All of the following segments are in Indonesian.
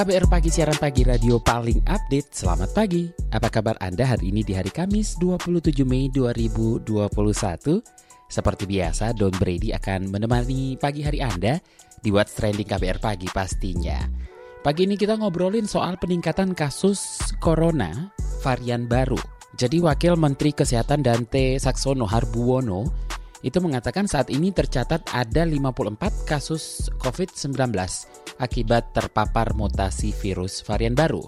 KBR Pagi, siaran pagi radio paling update. Selamat pagi. Apa kabar Anda hari ini di hari Kamis 27 Mei 2021? Seperti biasa, Don Brady akan menemani pagi hari Anda di What's Trending KBR Pagi pastinya. Pagi ini kita ngobrolin soal peningkatan kasus corona varian baru. Jadi Wakil Menteri Kesehatan Dante Saksono Harbuwono itu mengatakan saat ini tercatat ada 54 kasus COVID-19 akibat terpapar mutasi virus varian baru.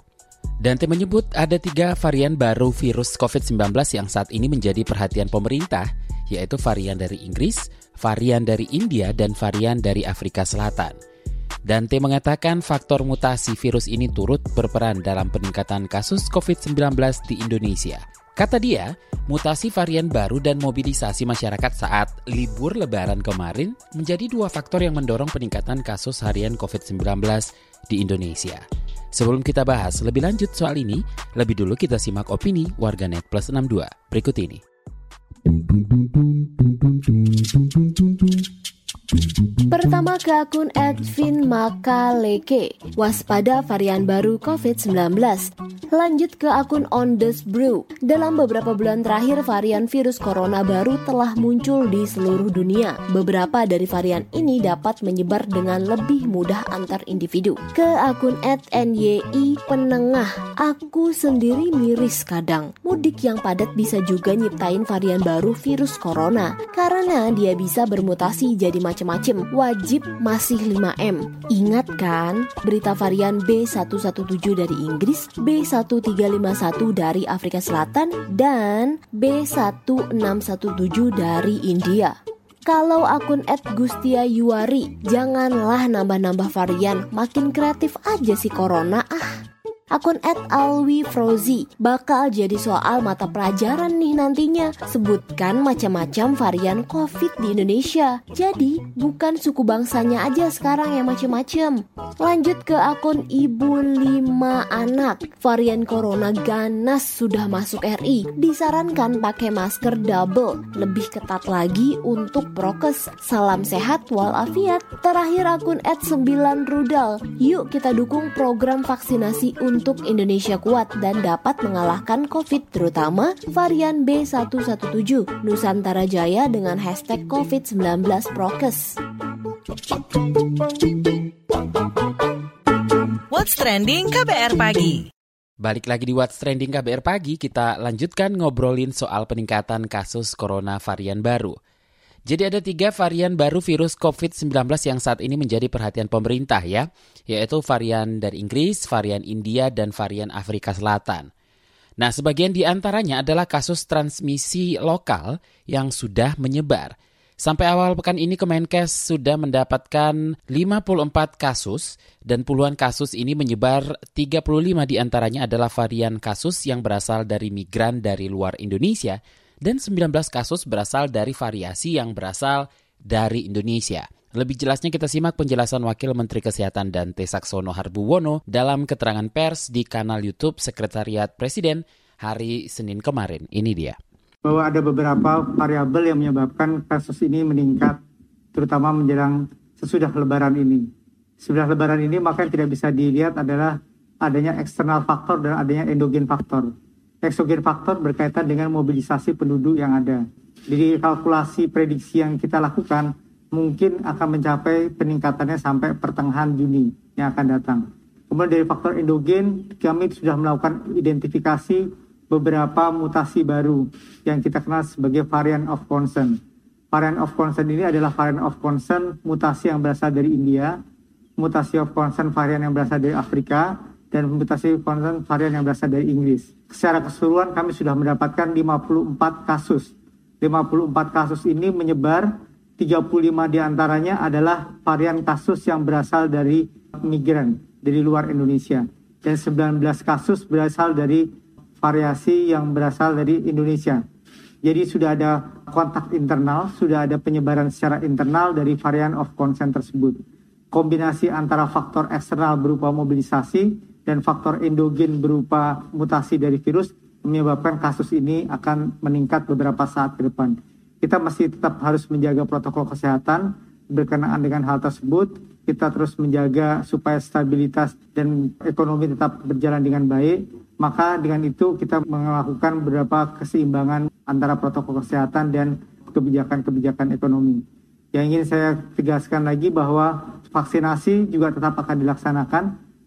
Dante menyebut ada tiga varian baru virus COVID-19 yang saat ini menjadi perhatian pemerintah, yaitu varian dari Inggris, varian dari India, dan varian dari Afrika Selatan. Dante mengatakan faktor mutasi virus ini turut berperan dalam peningkatan kasus COVID-19 di Indonesia. Kata dia, mutasi varian baru dan mobilisasi masyarakat saat libur lebaran kemarin menjadi dua faktor yang mendorong peningkatan kasus harian COVID-19 di Indonesia. Sebelum kita bahas lebih lanjut soal ini, lebih dulu kita simak opini warganet plus 62 berikut ini. Pertama ke akun Edvin Makaleke, waspada varian baru COVID-19. Lanjut ke akun Ondes Brew. Dalam beberapa bulan terakhir, varian virus corona baru telah muncul di seluruh dunia. Beberapa dari varian ini dapat menyebar dengan lebih mudah antar individu. Ke akun @nyi penengah, aku sendiri miris kadang. Mudik yang padat bisa juga nyiptain varian baru virus corona karena dia bisa bermutasi jadi macam-macam. Wajib masih 5M. Ingat kan berita varian B117 dari Inggris, B1351 dari Afrika Selatan, dan B1617 dari India. Kalau akun Gustia Yuari, janganlah nambah-nambah varian, makin kreatif aja si corona ah. Akun Alwi Frozi bakal jadi soal mata pelajaran nih nantinya. Sebutkan macam-macam varian COVID di Indonesia. Jadi bukan suku bangsanya aja sekarang yang macam-macam. Lanjut ke akun Ibu lima Anak. Varian corona ganas sudah masuk RI. Disarankan pakai masker double. Lebih ketat lagi untuk prokes. Salam sehat walafiat. Terakhir akun 9 Rudal. Yuk kita dukung program vaksinasi untuk untuk Indonesia kuat dan dapat mengalahkan COVID terutama varian B117 Nusantara Jaya dengan hashtag COVID-19 Prokes. What's Trending KBR Pagi Balik lagi di What's Trending KBR Pagi, kita lanjutkan ngobrolin soal peningkatan kasus corona varian baru. Jadi ada tiga varian baru virus COVID-19 yang saat ini menjadi perhatian pemerintah ya, yaitu varian dari Inggris, varian India, dan varian Afrika Selatan. Nah, sebagian di antaranya adalah kasus transmisi lokal yang sudah menyebar. Sampai awal pekan ini Kemenkes sudah mendapatkan 54 kasus dan puluhan kasus ini menyebar 35 di antaranya adalah varian kasus yang berasal dari migran dari luar Indonesia dan 19 kasus berasal dari variasi yang berasal dari Indonesia. Lebih jelasnya kita simak penjelasan Wakil Menteri Kesehatan Dante Saksono Harbuwono dalam keterangan pers di kanal YouTube Sekretariat Presiden hari Senin kemarin. Ini dia. Bahwa ada beberapa variabel yang menyebabkan kasus ini meningkat, terutama menjelang sesudah lebaran ini. Sesudah lebaran ini maka yang tidak bisa dilihat adalah adanya eksternal faktor dan adanya endogen faktor. Eksogen faktor berkaitan dengan mobilisasi penduduk yang ada. Jadi kalkulasi prediksi yang kita lakukan mungkin akan mencapai peningkatannya sampai pertengahan Juni yang akan datang. Kemudian dari faktor endogen, kami sudah melakukan identifikasi beberapa mutasi baru yang kita kenal sebagai varian of concern. Varian of concern ini adalah varian of concern mutasi yang berasal dari India, mutasi of concern varian yang berasal dari Afrika, dan mutasi varian varian yang berasal dari Inggris. Secara keseluruhan kami sudah mendapatkan 54 kasus. 54 kasus ini menyebar 35 di antaranya adalah varian kasus yang berasal dari migran. dari luar Indonesia. Dan 19 kasus berasal dari variasi yang berasal dari Indonesia. Jadi sudah ada kontak internal, sudah ada penyebaran secara internal dari varian of concern tersebut. Kombinasi antara faktor eksternal berupa mobilisasi dan faktor endogen berupa mutasi dari virus menyebabkan kasus ini akan meningkat beberapa saat ke depan. Kita masih tetap harus menjaga protokol kesehatan berkenaan dengan hal tersebut. Kita terus menjaga supaya stabilitas dan ekonomi tetap berjalan dengan baik. Maka dengan itu kita melakukan beberapa keseimbangan antara protokol kesehatan dan kebijakan-kebijakan ekonomi. Yang ingin saya tegaskan lagi bahwa vaksinasi juga tetap akan dilaksanakan.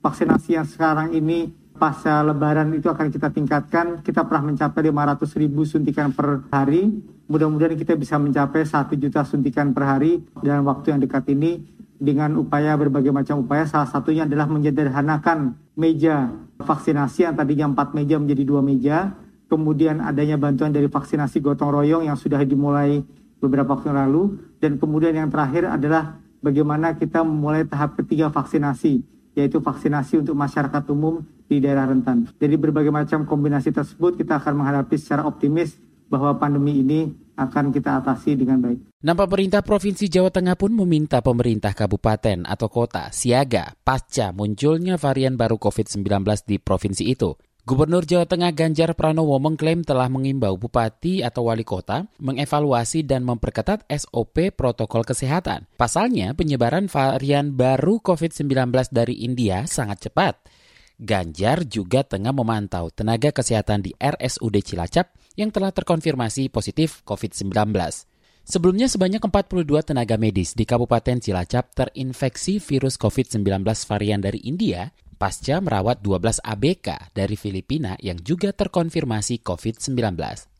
Vaksinasi yang sekarang ini pasca lebaran itu akan kita tingkatkan. Kita pernah mencapai 500 ribu suntikan per hari. Mudah-mudahan kita bisa mencapai 1 juta suntikan per hari dalam waktu yang dekat ini dengan upaya berbagai macam upaya. Salah satunya adalah menyederhanakan meja vaksinasi yang tadinya 4 meja menjadi dua meja. Kemudian adanya bantuan dari vaksinasi gotong royong yang sudah dimulai beberapa waktu lalu. Dan kemudian yang terakhir adalah bagaimana kita memulai tahap ketiga vaksinasi, yaitu vaksinasi untuk masyarakat umum di daerah rentan. Jadi berbagai macam kombinasi tersebut kita akan menghadapi secara optimis bahwa pandemi ini akan kita atasi dengan baik. Nah, pemerintah Provinsi Jawa Tengah pun meminta pemerintah kabupaten atau kota siaga pasca munculnya varian baru COVID-19 di provinsi itu. Gubernur Jawa Tengah Ganjar Pranowo mengklaim telah mengimbau bupati atau wali kota mengevaluasi dan memperketat SOP protokol kesehatan. Pasalnya, penyebaran varian baru COVID-19 dari India sangat cepat. Ganjar juga tengah memantau tenaga kesehatan di RSUD Cilacap yang telah terkonfirmasi positif COVID-19. Sebelumnya sebanyak 42 tenaga medis di Kabupaten Cilacap terinfeksi virus COVID-19 varian dari India pasca merawat 12 ABK dari Filipina yang juga terkonfirmasi COVID-19.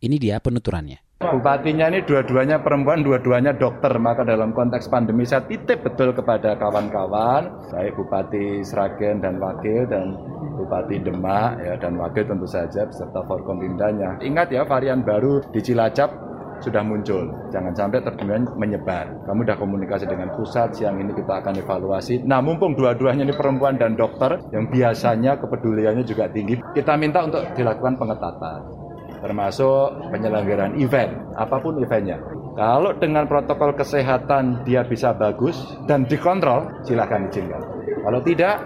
Ini dia penuturannya. Bupatinya ini dua-duanya perempuan, dua-duanya dokter. Maka dalam konteks pandemi saya titip betul kepada kawan-kawan, baik Bupati Sragen dan Wakil dan Bupati Demak ya dan Wakil tentu saja beserta Forkompimdanya. Ingat ya varian baru di Cilacap sudah muncul. Jangan sampai terdengar menyebar. Kamu sudah komunikasi dengan pusat, siang ini kita akan evaluasi. Nah, mumpung dua-duanya ini perempuan dan dokter, yang biasanya kepeduliannya juga tinggi, kita minta untuk dilakukan pengetatan termasuk penyelenggaraan event, apa pun eventnya. Kalau dengan protokol kesehatan dia bisa bagus dan dikontrol, silahkan izinkan. Kalau tidak,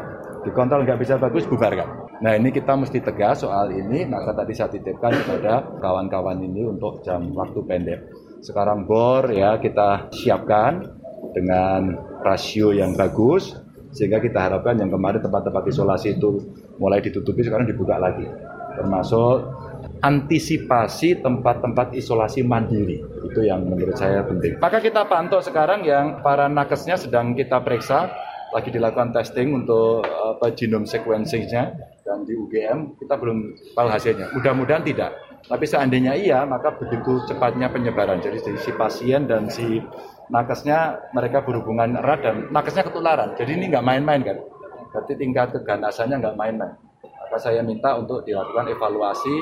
dikontrol nggak bisa bagus, bubarkan. Nah ini kita mesti tegas soal ini, maka tadi saya titipkan kepada kawan-kawan ini untuk jam waktu pendek. Sekarang bor ya kita siapkan dengan rasio yang bagus, sehingga kita harapkan yang kemarin tempat-tempat isolasi itu mulai ditutupi, sekarang dibuka lagi. Termasuk antisipasi tempat-tempat isolasi mandiri. Itu yang menurut saya penting. Maka kita pantau sekarang yang para nakesnya sedang kita periksa, lagi dilakukan testing untuk apa genome sequencing-nya di UGM kita belum tahu hasilnya. Mudah-mudahan tidak. Tapi seandainya iya, maka begitu cepatnya penyebaran. Jadi si pasien dan si nakesnya mereka berhubungan erat dan nakesnya ketularan. Jadi ini nggak main-main kan. Berarti tingkat keganasannya nggak main-main. Maka saya minta untuk dilakukan evaluasi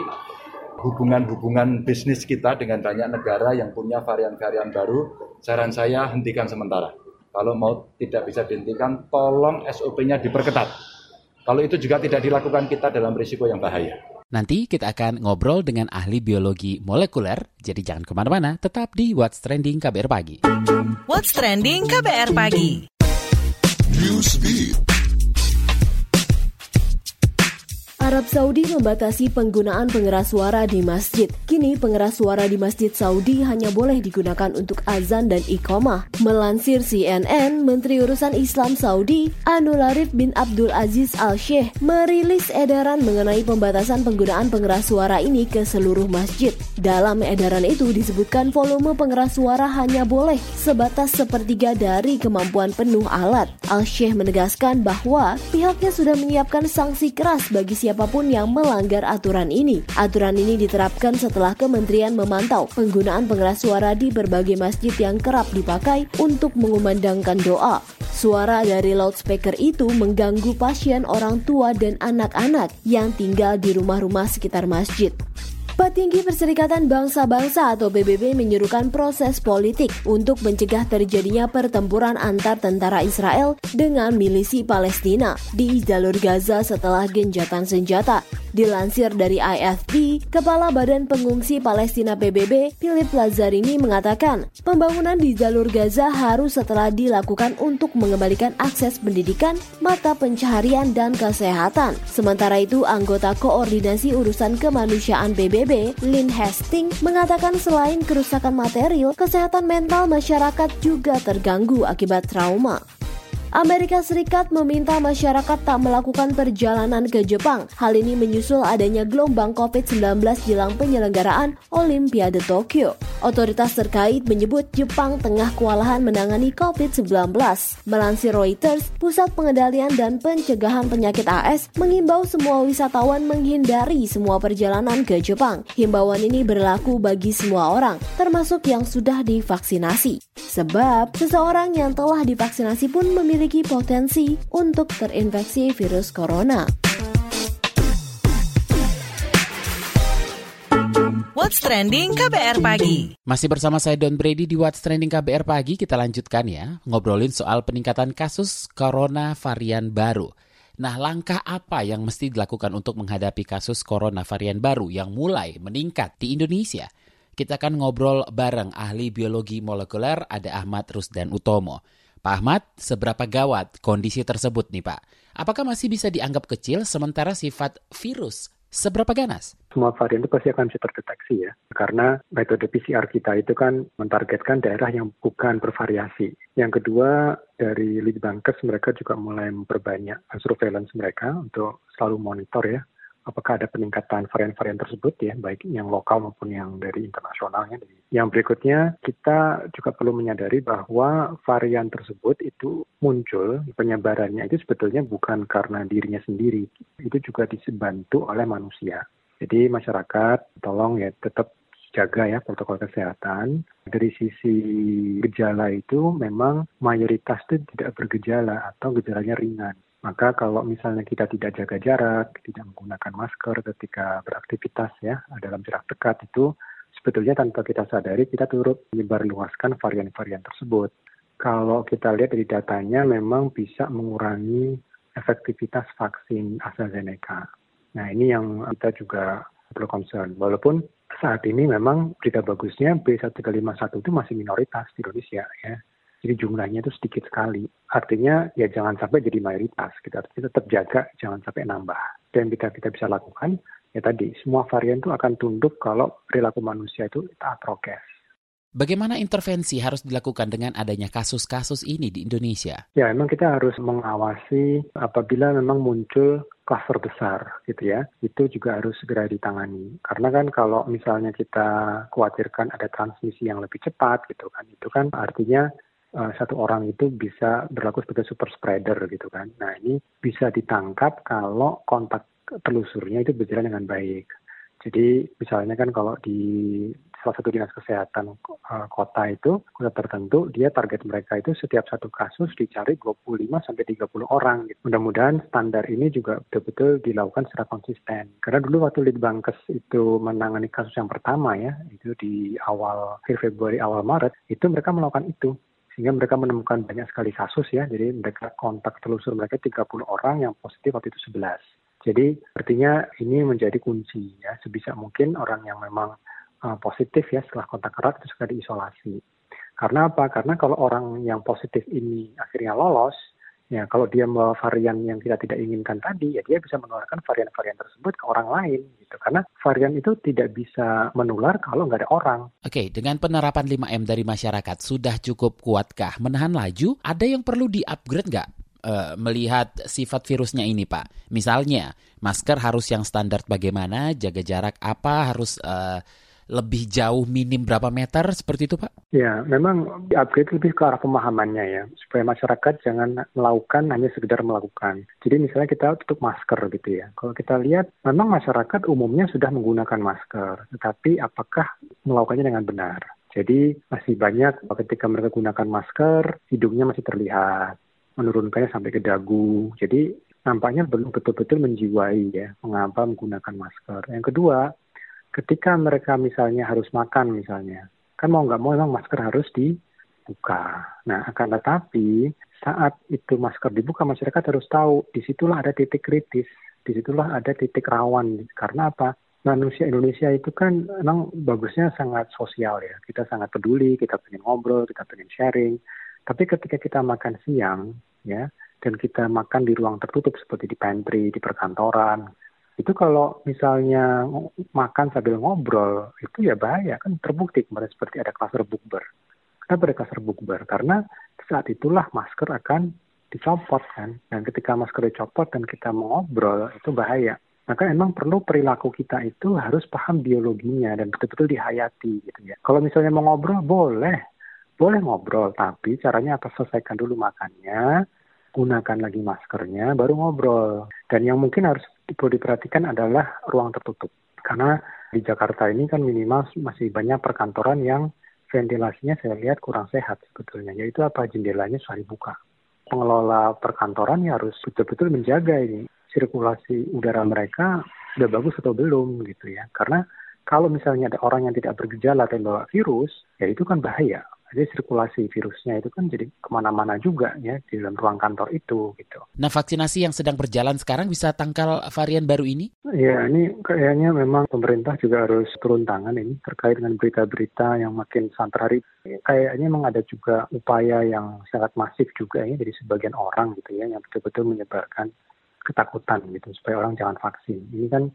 hubungan-hubungan bisnis kita dengan banyak negara yang punya varian-varian baru, saran saya hentikan sementara. Kalau mau tidak bisa dihentikan, tolong SOP-nya diperketat. Kalau itu juga tidak dilakukan kita dalam risiko yang bahaya. Nanti kita akan ngobrol dengan ahli biologi molekuler, jadi jangan ke mana-mana, tetap di What's Trending KBR Pagi. What's Trending KBR Pagi. Newsbeat. Arab Saudi membatasi penggunaan pengeras suara di masjid. Kini pengeras suara di masjid Saudi hanya boleh digunakan untuk azan dan iqamah. Melansir CNN, Menteri Urusan Islam Saudi, Anul Arif bin Abdul Aziz Al-Sheikh, merilis edaran mengenai pembatasan penggunaan pengeras suara ini ke seluruh masjid. Dalam edaran itu disebutkan volume pengeras suara hanya boleh sebatas sepertiga dari kemampuan penuh alat. Al-Sheikh menegaskan bahwa pihaknya sudah menyiapkan sanksi keras bagi siapa siapa pun yang melanggar aturan ini. Aturan ini diterapkan setelah kementerian memantau penggunaan pengeras suara di berbagai masjid yang kerap dipakai untuk mengumandangkan doa. Suara dari loudspeaker itu mengganggu pasien orang tua dan anak-anak yang tinggal di rumah-rumah sekitar masjid. Petinggi Perserikatan Bangsa-Bangsa atau PBB menyerukan proses politik untuk mencegah terjadinya pertempuran antar tentara Israel dengan milisi Palestina di jalur Gaza setelah genjatan senjata. Dilansir dari IFP, Kepala Badan Pengungsi Palestina PBB, Philip Lazzarini mengatakan, pembangunan di jalur Gaza harus setelah dilakukan untuk mengembalikan akses pendidikan, mata pencaharian, dan kesehatan. Sementara itu, anggota Koordinasi Urusan Kemanusiaan PBB, Lynn Hastings, mengatakan selain kerusakan material, kesehatan mental masyarakat juga terganggu akibat trauma. Amerika Serikat meminta masyarakat tak melakukan perjalanan ke Jepang. Hal ini menyusul adanya gelombang COVID-19 jelang penyelenggaraan Olimpiade Tokyo. Otoritas terkait menyebut Jepang tengah kewalahan menangani COVID-19. Melansir Reuters, Pusat Pengendalian dan Pencegahan Penyakit AS mengimbau semua wisatawan menghindari semua perjalanan ke Jepang. Himbauan ini berlaku bagi semua orang, termasuk yang sudah divaksinasi. Sebab, seseorang yang telah divaksinasi pun memiliki potensi untuk terinfeksi virus corona. What's Trending KBR Pagi. Masih bersama saya Don Brady di What's Trending KBR Pagi, kita lanjutkan ya, ngobrolin soal peningkatan kasus corona varian baru. Nah, langkah apa yang mesti dilakukan untuk menghadapi kasus corona varian baru yang mulai meningkat di Indonesia? Kita akan ngobrol bareng ahli biologi molekuler ada Ahmad Rusdan Utomo. Pak Ahmad, seberapa gawat kondisi tersebut nih Pak? Apakah masih bisa dianggap kecil sementara sifat virus seberapa ganas? Semua varian itu pasti akan bisa terdeteksi ya, karena metode PCR kita itu kan mentargetkan daerah yang bukan bervariasi. Yang kedua, dari Litbangkes mereka juga mulai memperbanyak surveillance mereka untuk selalu monitor ya apakah ada peningkatan varian-varian tersebut ya, baik yang lokal maupun yang dari internasionalnya. Yang berikutnya, kita juga perlu menyadari bahwa varian tersebut itu muncul, penyebarannya itu sebetulnya bukan karena dirinya sendiri, itu juga dibantu oleh manusia. Jadi masyarakat tolong ya tetap jaga ya protokol kesehatan. Dari sisi gejala itu memang mayoritas itu tidak bergejala atau gejalanya ringan. Maka kalau misalnya kita tidak jaga jarak, tidak menggunakan masker ketika beraktivitas ya dalam jarak dekat itu sebetulnya tanpa kita sadari kita turut menyebarluaskan varian-varian tersebut. Kalau kita lihat dari datanya memang bisa mengurangi efektivitas vaksin AstraZeneca. Nah ini yang kita juga perlu concern. Walaupun saat ini memang berita bagusnya B1351 itu masih minoritas di Indonesia ya. Jadi jumlahnya itu sedikit sekali. Artinya ya jangan sampai jadi mayoritas. Kita tetap jaga, jangan sampai nambah. Dan kita kita bisa lakukan ya tadi semua varian itu akan tunduk kalau perilaku manusia itu taat prokes. Bagaimana intervensi harus dilakukan dengan adanya kasus-kasus ini di Indonesia? Ya, memang kita harus mengawasi apabila memang muncul kluster besar gitu ya, itu juga harus segera ditangani. Karena kan kalau misalnya kita khawatirkan ada transmisi yang lebih cepat gitu kan, itu kan artinya uh, satu orang itu bisa berlaku sebagai super spreader gitu kan. Nah ini bisa ditangkap kalau kontak telusurnya itu berjalan dengan baik. Jadi misalnya kan kalau di salah satu dinas kesehatan uh, kota itu, kota tertentu, dia target mereka itu setiap satu kasus dicari 25 sampai 30 orang. Gitu. Mudah-mudahan standar ini juga betul-betul dilakukan secara konsisten. Karena dulu waktu Litbangkes itu menangani kasus yang pertama ya, itu di awal Februari awal Maret, itu mereka melakukan itu sehingga mereka menemukan banyak sekali kasus ya. Jadi mereka kontak telusur mereka 30 orang yang positif waktu itu 11. Jadi artinya ini menjadi kunci ya. Sebisa mungkin orang yang memang uh, positif ya setelah kontak erat itu segera diisolasi. Karena apa? Karena kalau orang yang positif ini akhirnya lolos, Ya, kalau dia membawa varian yang kita tidak inginkan tadi, ya dia bisa menularkan varian-varian tersebut ke orang lain, gitu. Karena varian itu tidak bisa menular kalau nggak ada orang. Oke, dengan penerapan 5M dari masyarakat, sudah cukup kuatkah menahan laju? Ada yang perlu di-upgrade nggak? Uh, melihat sifat virusnya ini, Pak. Misalnya, masker harus yang standar bagaimana, jaga jarak apa, harus uh, lebih jauh minim berapa meter seperti itu Pak? Ya, memang upgrade lebih ke arah pemahamannya ya, supaya masyarakat jangan melakukan hanya sekedar melakukan. Jadi misalnya kita tutup masker gitu ya. Kalau kita lihat, memang masyarakat umumnya sudah menggunakan masker, tetapi apakah melakukannya dengan benar? Jadi masih banyak ketika mereka gunakan masker, hidungnya masih terlihat, menurunkannya sampai ke dagu. Jadi nampaknya belum betul-betul menjiwai ya mengapa menggunakan masker. Yang kedua, ketika mereka misalnya harus makan misalnya, kan mau nggak mau memang masker harus dibuka. Nah, akan tetapi saat itu masker dibuka, masyarakat harus tahu di situlah ada titik kritis, di situlah ada titik rawan. Karena apa? Manusia Indonesia itu kan memang bagusnya sangat sosial ya. Kita sangat peduli, kita pengen ngobrol, kita pengen sharing. Tapi ketika kita makan siang, ya, dan kita makan di ruang tertutup seperti di pantry, di perkantoran, itu kalau misalnya makan sambil ngobrol itu ya bahaya kan terbukti kemarin seperti ada kluster bukber. Kenapa ada kluster bukber? Karena saat itulah masker akan dicopot kan. Dan ketika masker dicopot dan kita mengobrol itu bahaya. Maka emang perlu perilaku kita itu harus paham biologinya dan betul-betul dihayati gitu ya. Kalau misalnya mau ngobrol boleh, boleh ngobrol, tapi caranya apa? Selesaikan dulu makannya, gunakan lagi maskernya, baru ngobrol. Dan yang mungkin harus perlu diperhatikan adalah ruang tertutup. Karena di Jakarta ini kan minimal masih banyak perkantoran yang ventilasinya saya lihat kurang sehat sebetulnya. Yaitu apa? Jendelanya sudah dibuka. Pengelola perkantoran ya harus betul-betul menjaga ini sirkulasi udara mereka sudah bagus atau belum gitu ya. Karena kalau misalnya ada orang yang tidak bergejala dan bawa virus, ya itu kan bahaya jadi sirkulasi virusnya itu kan jadi ke mana-mana juga ya di dalam ruang kantor itu gitu. Nah vaksinasi yang sedang berjalan sekarang bisa tangkal varian baru ini? Ya ini kayaknya memang pemerintah juga harus turun tangan ini terkait dengan berita-berita yang makin santer hari. Kayaknya memang ada juga upaya yang sangat masif juga ya dari sebagian orang gitu ya yang betul-betul menyebarkan ketakutan gitu supaya orang jangan vaksin. Ini kan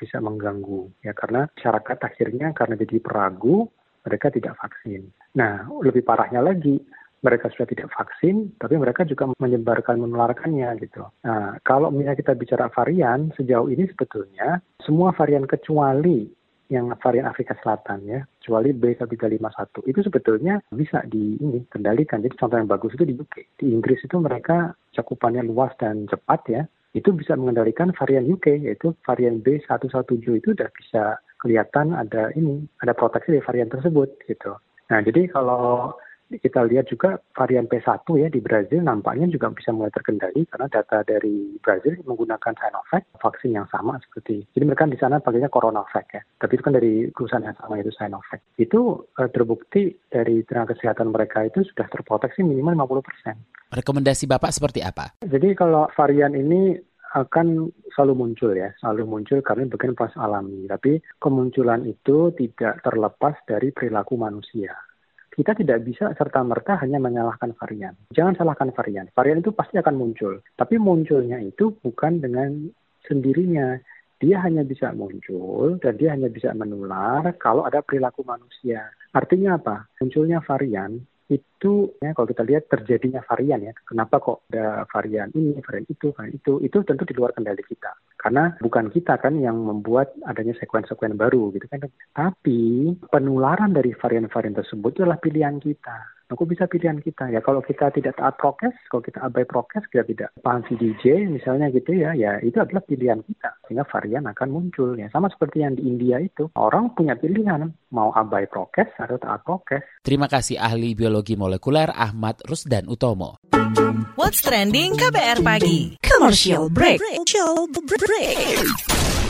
bisa mengganggu ya karena masyarakat akhirnya karena jadi peragu mereka tidak vaksin. Nah, lebih parahnya lagi, mereka sudah tidak vaksin, tapi mereka juga menyebarkan, menularkannya gitu. Nah, kalau misalnya kita bicara varian, sejauh ini sebetulnya semua varian kecuali yang varian Afrika Selatan ya, kecuali B1351 itu sebetulnya bisa di ini kendalikan. Jadi contoh yang bagus itu di UK. Di Inggris itu mereka cakupannya luas dan cepat ya. Itu bisa mengendalikan varian UK yaitu varian B117 itu sudah bisa kelihatan ada ini, ada proteksi dari varian tersebut gitu. Nah, jadi kalau kita lihat juga varian P1 ya di Brazil nampaknya juga bisa mulai terkendali karena data dari Brazil menggunakan Sinovac vaksin yang sama seperti jadi mereka di sana pakainya CoronaVac ya tapi itu kan dari perusahaan yang sama itu Sinovac itu uh, terbukti dari tenaga kesehatan mereka itu sudah terproteksi minimal 50%. Rekomendasi Bapak seperti apa? Jadi kalau varian ini akan selalu muncul ya, selalu muncul karena bagian proses alami. Tapi kemunculan itu tidak terlepas dari perilaku manusia. Kita tidak bisa serta-merta hanya menyalahkan varian. Jangan salahkan varian. Varian itu pasti akan muncul. Tapi munculnya itu bukan dengan sendirinya. Dia hanya bisa muncul dan dia hanya bisa menular kalau ada perilaku manusia. Artinya apa? Munculnya varian itu ya kalau kita lihat terjadinya varian ya. Kenapa kok ada varian ini varian itu varian itu? Itu tentu di luar kendali kita. Karena bukan kita kan yang membuat adanya sekuen-sekuen baru gitu kan. Tapi penularan dari varian-varian tersebut adalah pilihan kita Aku bisa pilihan kita ya kalau kita tidak taat prokes, kalau kita abai prokes, kita tidak paham VDJ misalnya gitu ya, ya itu adalah pilihan kita sehingga varian akan muncul ya sama seperti yang di India itu orang punya pilihan mau abai prokes atau taat prokes. Terima kasih ahli biologi molekuler Ahmad Rusdan Utomo. What's trending KBR pagi? Commercial break. Commercial break.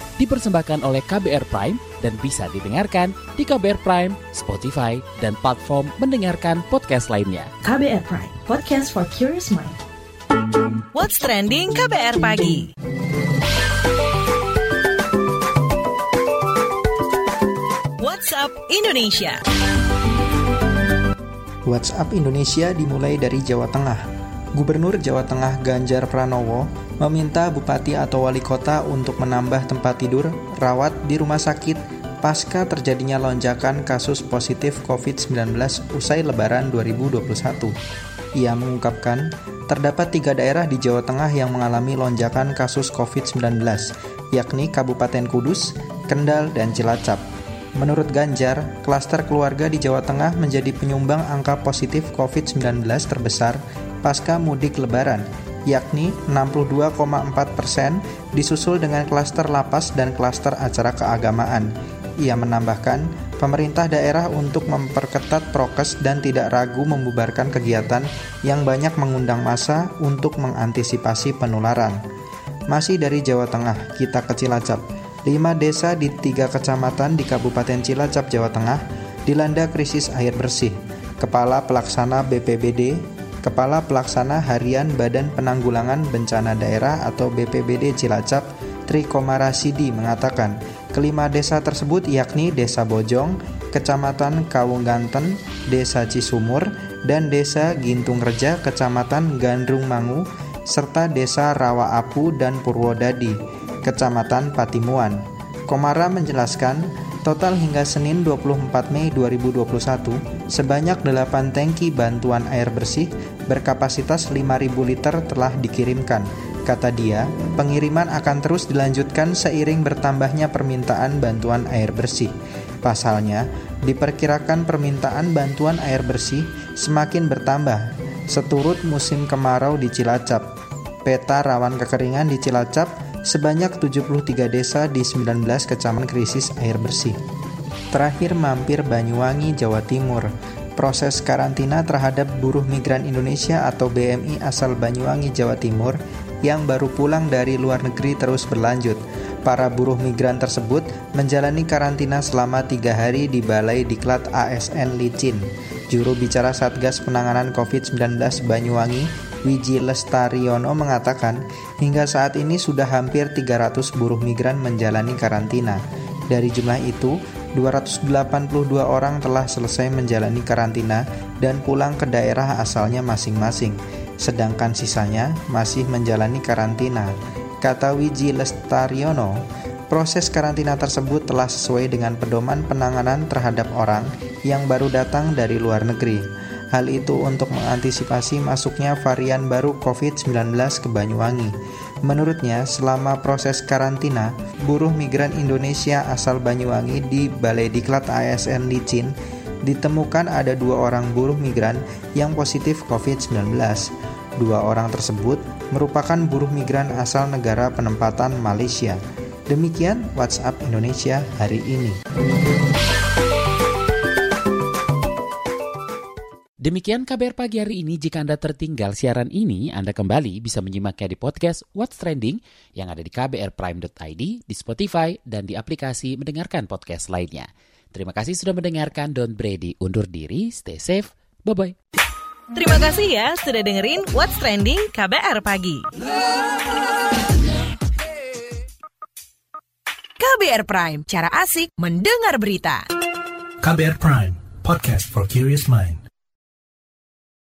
Dipersembahkan oleh KBR Prime dan bisa didengarkan di KBR Prime, Spotify, dan platform mendengarkan podcast lainnya. KBR Prime, podcast for curious mind. What's trending KBR pagi? WhatsApp Indonesia. WhatsApp Indonesia dimulai dari Jawa Tengah. Gubernur Jawa Tengah Ganjar Pranowo meminta bupati atau wali kota untuk menambah tempat tidur rawat di rumah sakit pasca terjadinya lonjakan kasus positif COVID-19 usai Lebaran 2021. Ia mengungkapkan, terdapat tiga daerah di Jawa Tengah yang mengalami lonjakan kasus COVID-19, yakni Kabupaten Kudus, Kendal, dan Cilacap. Menurut Ganjar, klaster keluarga di Jawa Tengah menjadi penyumbang angka positif COVID-19 terbesar pasca mudik lebaran, yakni 62,4 persen disusul dengan klaster lapas dan klaster acara keagamaan. Ia menambahkan, pemerintah daerah untuk memperketat prokes dan tidak ragu membubarkan kegiatan yang banyak mengundang massa untuk mengantisipasi penularan. Masih dari Jawa Tengah, kita ke Cilacap. Lima desa di tiga kecamatan di Kabupaten Cilacap, Jawa Tengah dilanda krisis air bersih. Kepala Pelaksana BPBD Kepala Pelaksana Harian Badan Penanggulangan Bencana Daerah atau BPBD Cilacap, Tri Komarasidi mengatakan, kelima desa tersebut yakni Desa Bojong, Kecamatan Kawungganten, Desa Cisumur, dan Desa Gintung Reja, Kecamatan Gandrung Mangu, serta Desa Rawa Apu dan Purwodadi, Kecamatan Patimuan. Komara menjelaskan, Total hingga Senin 24 Mei 2021, sebanyak 8 tangki bantuan air bersih berkapasitas 5.000 liter telah dikirimkan. Kata dia, pengiriman akan terus dilanjutkan seiring bertambahnya permintaan bantuan air bersih. Pasalnya, diperkirakan permintaan bantuan air bersih semakin bertambah seturut musim kemarau di Cilacap. Peta rawan kekeringan di Cilacap sebanyak 73 desa di 19 kecamatan krisis air bersih. Terakhir mampir Banyuwangi, Jawa Timur. Proses karantina terhadap buruh migran Indonesia atau BMI asal Banyuwangi, Jawa Timur yang baru pulang dari luar negeri terus berlanjut. Para buruh migran tersebut menjalani karantina selama tiga hari di Balai Diklat ASN Licin. Juru bicara Satgas Penanganan COVID-19 Banyuwangi, Wiji Lestariono mengatakan, hingga saat ini sudah hampir 300 buruh migran menjalani karantina. Dari jumlah itu, 282 orang telah selesai menjalani karantina dan pulang ke daerah asalnya masing-masing, sedangkan sisanya masih menjalani karantina. Kata Wiji Lestariono, proses karantina tersebut telah sesuai dengan pedoman penanganan terhadap orang yang baru datang dari luar negeri. Hal itu untuk mengantisipasi masuknya varian baru COVID-19 ke Banyuwangi. Menurutnya, selama proses karantina, buruh migran Indonesia asal Banyuwangi di Balai Diklat ASN Licin ditemukan ada dua orang buruh migran yang positif COVID-19. Dua orang tersebut merupakan buruh migran asal negara penempatan Malaysia. Demikian WhatsApp Indonesia hari ini. Demikian kabar pagi hari ini. Jika Anda tertinggal siaran ini, Anda kembali bisa menyimaknya di podcast What's Trending yang ada di kbrprime.id, di Spotify, dan di aplikasi mendengarkan podcast lainnya. Terima kasih sudah mendengarkan. Don Brady undur diri. Stay safe. Bye-bye. Terima kasih ya sudah dengerin What's Trending KBR Pagi. KBR Prime, cara asik mendengar berita. KBR Prime, podcast for curious mind.